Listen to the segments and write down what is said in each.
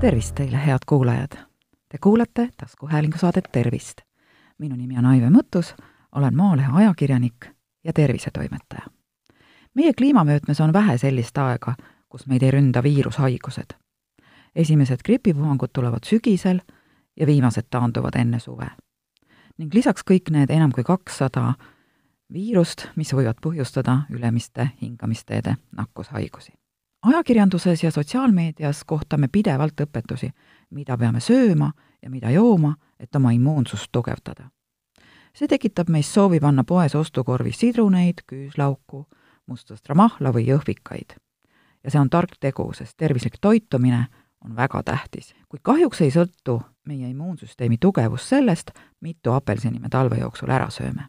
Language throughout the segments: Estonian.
tervist teile, head kuulajad! Te kuulate taskuhäälingu saadet Tervist. minu nimi on Aive Mõttus, olen Maalehe ajakirjanik ja tervisetoimetaja. meie kliimamöötmes on vähe sellist aega, kus meid ei ründa viirushaigused. esimesed gripipuhangud tulevad sügisel ja viimased taanduvad enne suve. ning lisaks kõik need enam kui kakssada viirust, mis võivad põhjustada ülemiste hingamisteede nakkushaigusi ajakirjanduses ja sotsiaalmeedias kohtame pidevalt õpetusi, mida peame sööma ja mida jooma, et oma immuunsust tugevdada. see tekitab meis soovi panna poes ostukorvi sidruneid, küüslauku, mustastra mahla või jõhvikaid. ja see on tark tegu, sest tervislik toitumine on väga tähtis, kuid kahjuks ei sõltu meie immuunsüsteemi tugevus sellest, mitu apelsini me talve jooksul ära sööme.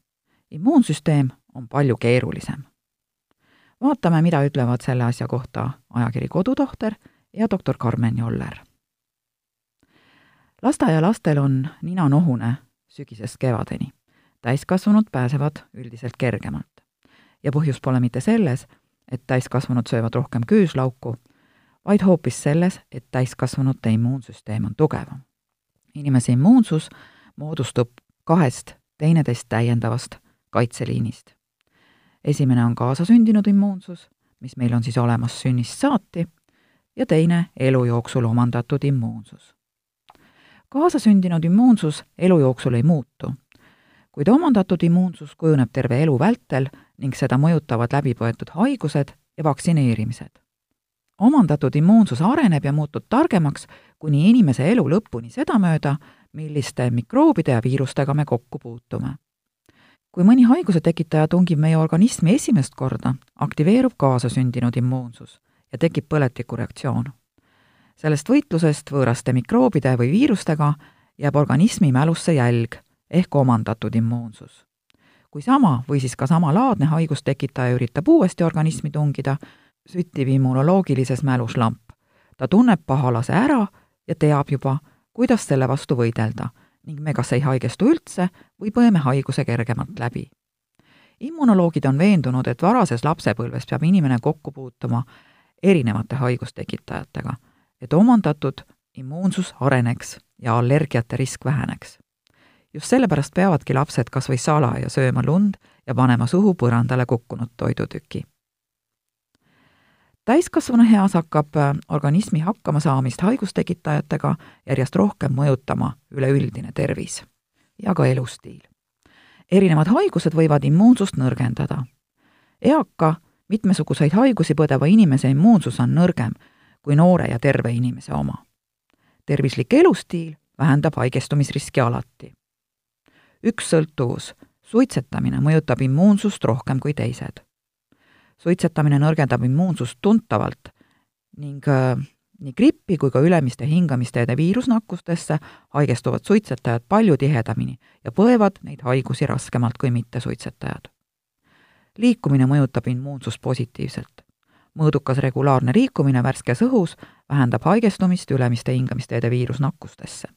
immuunsüsteem on palju keerulisem vaatame, mida ütlevad selle asja kohta ajakiri Kodutohter ja doktor Karmen Joller. lasteaialastel on nina nohune sügisest kevadeni. täiskasvanud pääsevad üldiselt kergemalt. ja põhjus pole mitte selles, et täiskasvanud söövad rohkem küüslauku, vaid hoopis selles, et täiskasvanute immuunsüsteem on tugevam. inimese immuunsus moodustub kahest teineteist täiendavast kaitseliinist esimene on kaasasündinud immuunsus, mis meil on siis olemas sünnist saati, ja teine elu jooksul omandatud immuunsus. kaasasündinud immuunsus elu jooksul ei muutu, kuid omandatud immuunsus kujuneb terve elu vältel ning seda mõjutavad läbipõetud haigused ja vaktsineerimised. omandatud immuunsus areneb ja muutub targemaks kuni inimese elu lõpuni sedamööda, milliste mikroobide ja viirustega me kokku puutume kui mõni haiguse tekitaja tungib meie organismi esimest korda, aktiveerub kaasasündinud immuunsus ja tekib põletikureaktsioon. sellest võitlusest võõraste mikroobide või viirustega jääb organismi mälusse jälg ehk omandatud immuunsus. kui sama või siis ka samalaadne haigustekitaja üritab uuesti organismi tungida, süttib immunoloogilises mälus lamp. ta tunneb pahalase ära ja teab juba, kuidas selle vastu võidelda ning me kas ei haigestu üldse või põeme haiguse kergemalt läbi. immunoloogid on veendunud, et varases lapsepõlves peab inimene kokku puutuma erinevate haigustekitajatega, et omandatud immuunsus areneks ja allergiate risk väheneks. just sellepärast peavadki lapsed kas või salaja sööma lund ja panema suhu põrandale kukkunud toidutüki täiskasvanu eas hakkab äh, organismi hakkamasaamist haigustekitajatega järjest rohkem mõjutama üleüldine tervis ja ka elustiil. erinevad haigused võivad immuunsust nõrgendada. eaka, mitmesuguseid haigusi põdeva inimese immuunsus on nõrgem kui noore ja terve inimese oma. tervislik elustiil vähendab haigestumisriski alati. üks sõltuvus, suitsetamine mõjutab immuunsust rohkem kui teised suitsetamine nõrgendab immuunsust tuntavalt ning äh, nii grippi kui ka ülemiste hingamisteede viirusnakkustesse haigestuvad suitsetajad palju tihedamini ja põevad neid haigusi raskemalt kui mittesuitsetajad. liikumine mõjutab immuunsust positiivselt. mõõdukas regulaarne liikumine värskes õhus vähendab haigestumist ülemiste hingamisteede viirusnakkustesse.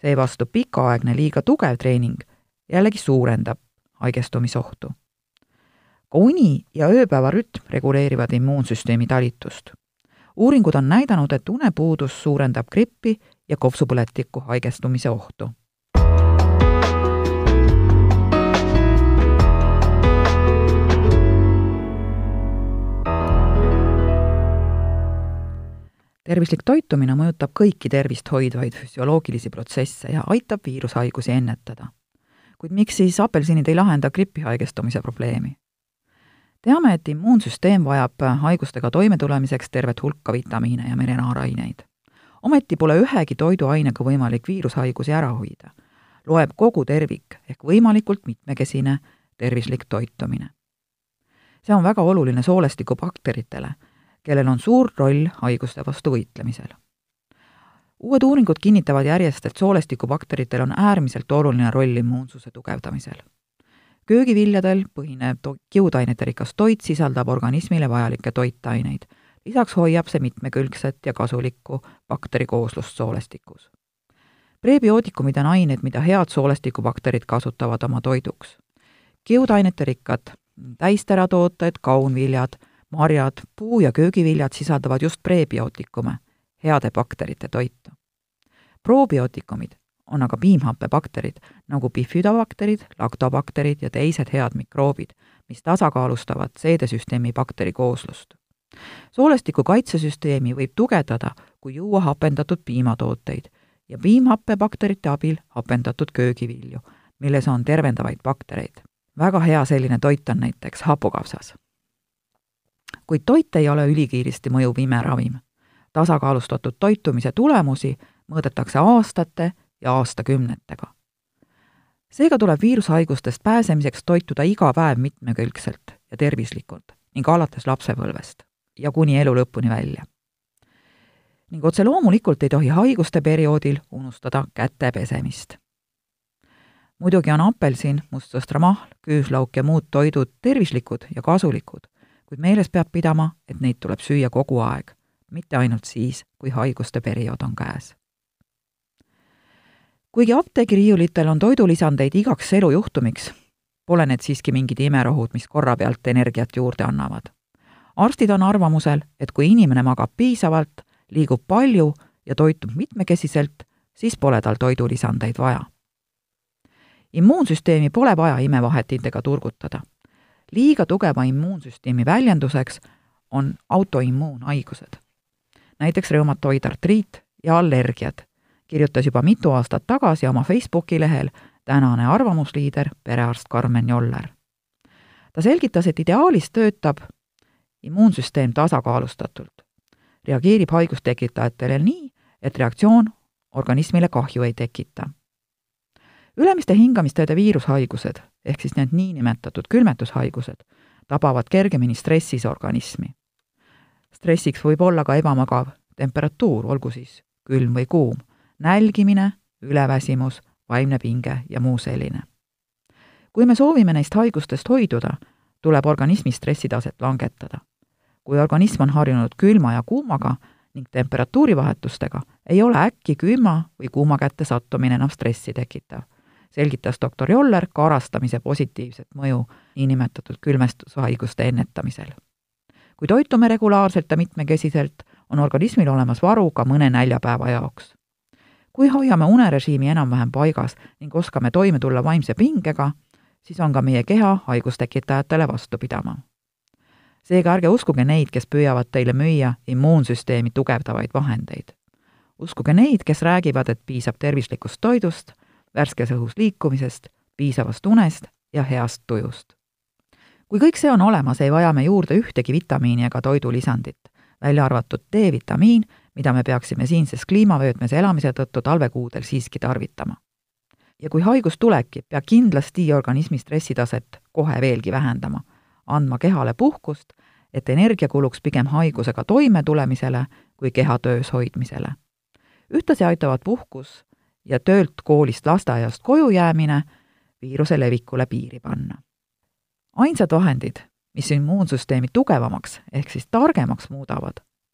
seevastu pikaaegne liiga tugev treening jällegi suurendab haigestumisohtu ka uni ja ööpäevarütm reguleerivad immuunsüsteemi talitust. uuringud on näidanud, et unepuudus suurendab grippi ja kopsupõletikku haigestumise ohtu. tervislik toitumine mõjutab kõiki tervist hoidvaid füsioloogilisi protsesse ja aitab viirushaigusi ennetada. kuid miks siis apelsinid ei lahenda gripi haigestumise probleemi? Teame, et immuunsüsteem vajab haigustega toimetulemiseks tervet hulka vitamiine ja merenaaraineid. ometi pole ühegi toiduainega võimalik viirushaigusi ära hoida. loeb kogu tervik ehk võimalikult mitmekesine tervislik toitumine. see on väga oluline soolestikubakteritele, kellel on suur roll haiguste vastu võitlemisel. uued uuringud kinnitavad järjest, et soolestikubakteritel on äärmiselt oluline roll immuunsuse tugevdamisel köögiviljadel põhinev to-, kiudainete rikas toit sisaldab organismile vajalikke toitaineid. lisaks hoiab see mitmekülgset ja kasulikku bakterikooslust soolestikus. prebiootikumid on ained, mida head soolestikubakterid kasutavad oma toiduks. kiudainete rikkad täisteratooted, kaunviljad, marjad, puu- ja köögiviljad sisaldavad just prebiootikume heade bakterite toitu. probiootikumid on aga piimhappebakterid nagu bifidobakterid, laktobakterid ja teised head mikroobid, mis tasakaalustavad seedesüsteemi bakterikooslust. soolestiku kaitsesüsteemi võib tugevdada, kui juua hapendatud piimatooteid ja piimhappebakterite abil hapendatud köögivilju, milles on tervendavaid baktereid. väga hea selline toit on näiteks hapukapsas. kuid toit ei ole ülikiiresti mõjuv imeravim. tasakaalustatud toitumise tulemusi mõõdetakse aastate ja aastakümnetega. seega tuleb viirushaigustest pääsemiseks toituda iga päev mitmekülgselt ja tervislikult ning alates lapsepõlvest ja kuni elu lõpuni välja. ning otse loomulikult ei tohi haiguste perioodil unustada käte pesemist. muidugi on apelsin, mustsõstramahl, küüslauk ja muud toidud tervislikud ja kasulikud, kuid meeles peab pidama, et neid tuleb süüa kogu aeg, mitte ainult siis, kui haiguste periood on käes kuigi apteegiriiulitel on toidulisandeid igaks elujuhtumiks, pole need siiski mingid imerohud, mis korra pealt energiat juurde annavad. arstid on arvamusel, et kui inimene magab piisavalt, liigub palju ja toitub mitmekesiselt, siis pole tal toidulisandeid vaja. immuunsüsteemi pole vaja imevahetitega turgutada. liiga tugeva immuunsüsteemi väljenduseks on autoimmuunhaigused, näiteks reumatoidartriit ja allergiad kirjutas juba mitu aastat tagasi oma Facebooki lehel tänane arvamusliider, perearst Karmen Joller. ta selgitas, et ideaalis töötab immuunsüsteem tasakaalustatult, reageerib haigustekitajatele nii, et reaktsioon organismile kahju ei tekita. ülemiste hingamisteede viirushaigused ehk siis need niinimetatud külmetushaigused tabavad kergemini stressis organismi. stressiks võib olla ka ebamugav temperatuur, olgu siis külm või kuum nälgimine, üleväsimus, vaimne pinge ja muu selline. kui me soovime neist haigustest hoiduda, tuleb organismi stressitaset langetada. kui organism on harjunud külma ja kuumaga ning temperatuurivahetustega, ei ole äkki külma või kuuma kätte sattumine enam stressi tekitav, selgitas doktor Joller karastamise positiivset mõju niinimetatud külmestushaiguste ennetamisel. kui toitume regulaarselt ja mitmekesiselt, on organismil olemas varu ka mõne näljapäeva jaoks kui hoiame unerežiimi enam-vähem paigas ning oskame toime tulla vaimse pingega, siis on ka meie keha haigustekitajatele vastu pidama. seega ärge uskuge neid, kes püüavad teile müüa immuunsüsteemi tugevdavaid vahendeid. uskuge neid, kes räägivad, et piisab tervislikust toidust, värskes õhus liikumisest, piisavast unest ja heast tujust. kui kõik see on olemas, ei vaja me juurde ühtegi vitamiini ega toidulisandit, välja arvatud D-vitamiin, mida me peaksime siinses kliimavöötmes elamise tõttu talvekuudel siiski tarvitama. ja kui haigus tulebki, pea kindlasti organismi stressitaset kohe veelgi vähendama, andma kehale puhkust, et energia kuluks pigem haigusega toimetulemisele kui keha töös hoidmisele. ühtlasi aitavad puhkus ja töölt, koolist, lasteaiast koju jäämine viiruse levikule piiri panna. ainsad vahendid, mis immuunsüsteemi tugevamaks ehk siis targemaks muudavad,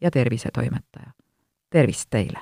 ja tervisetoimetaja. tervist teile!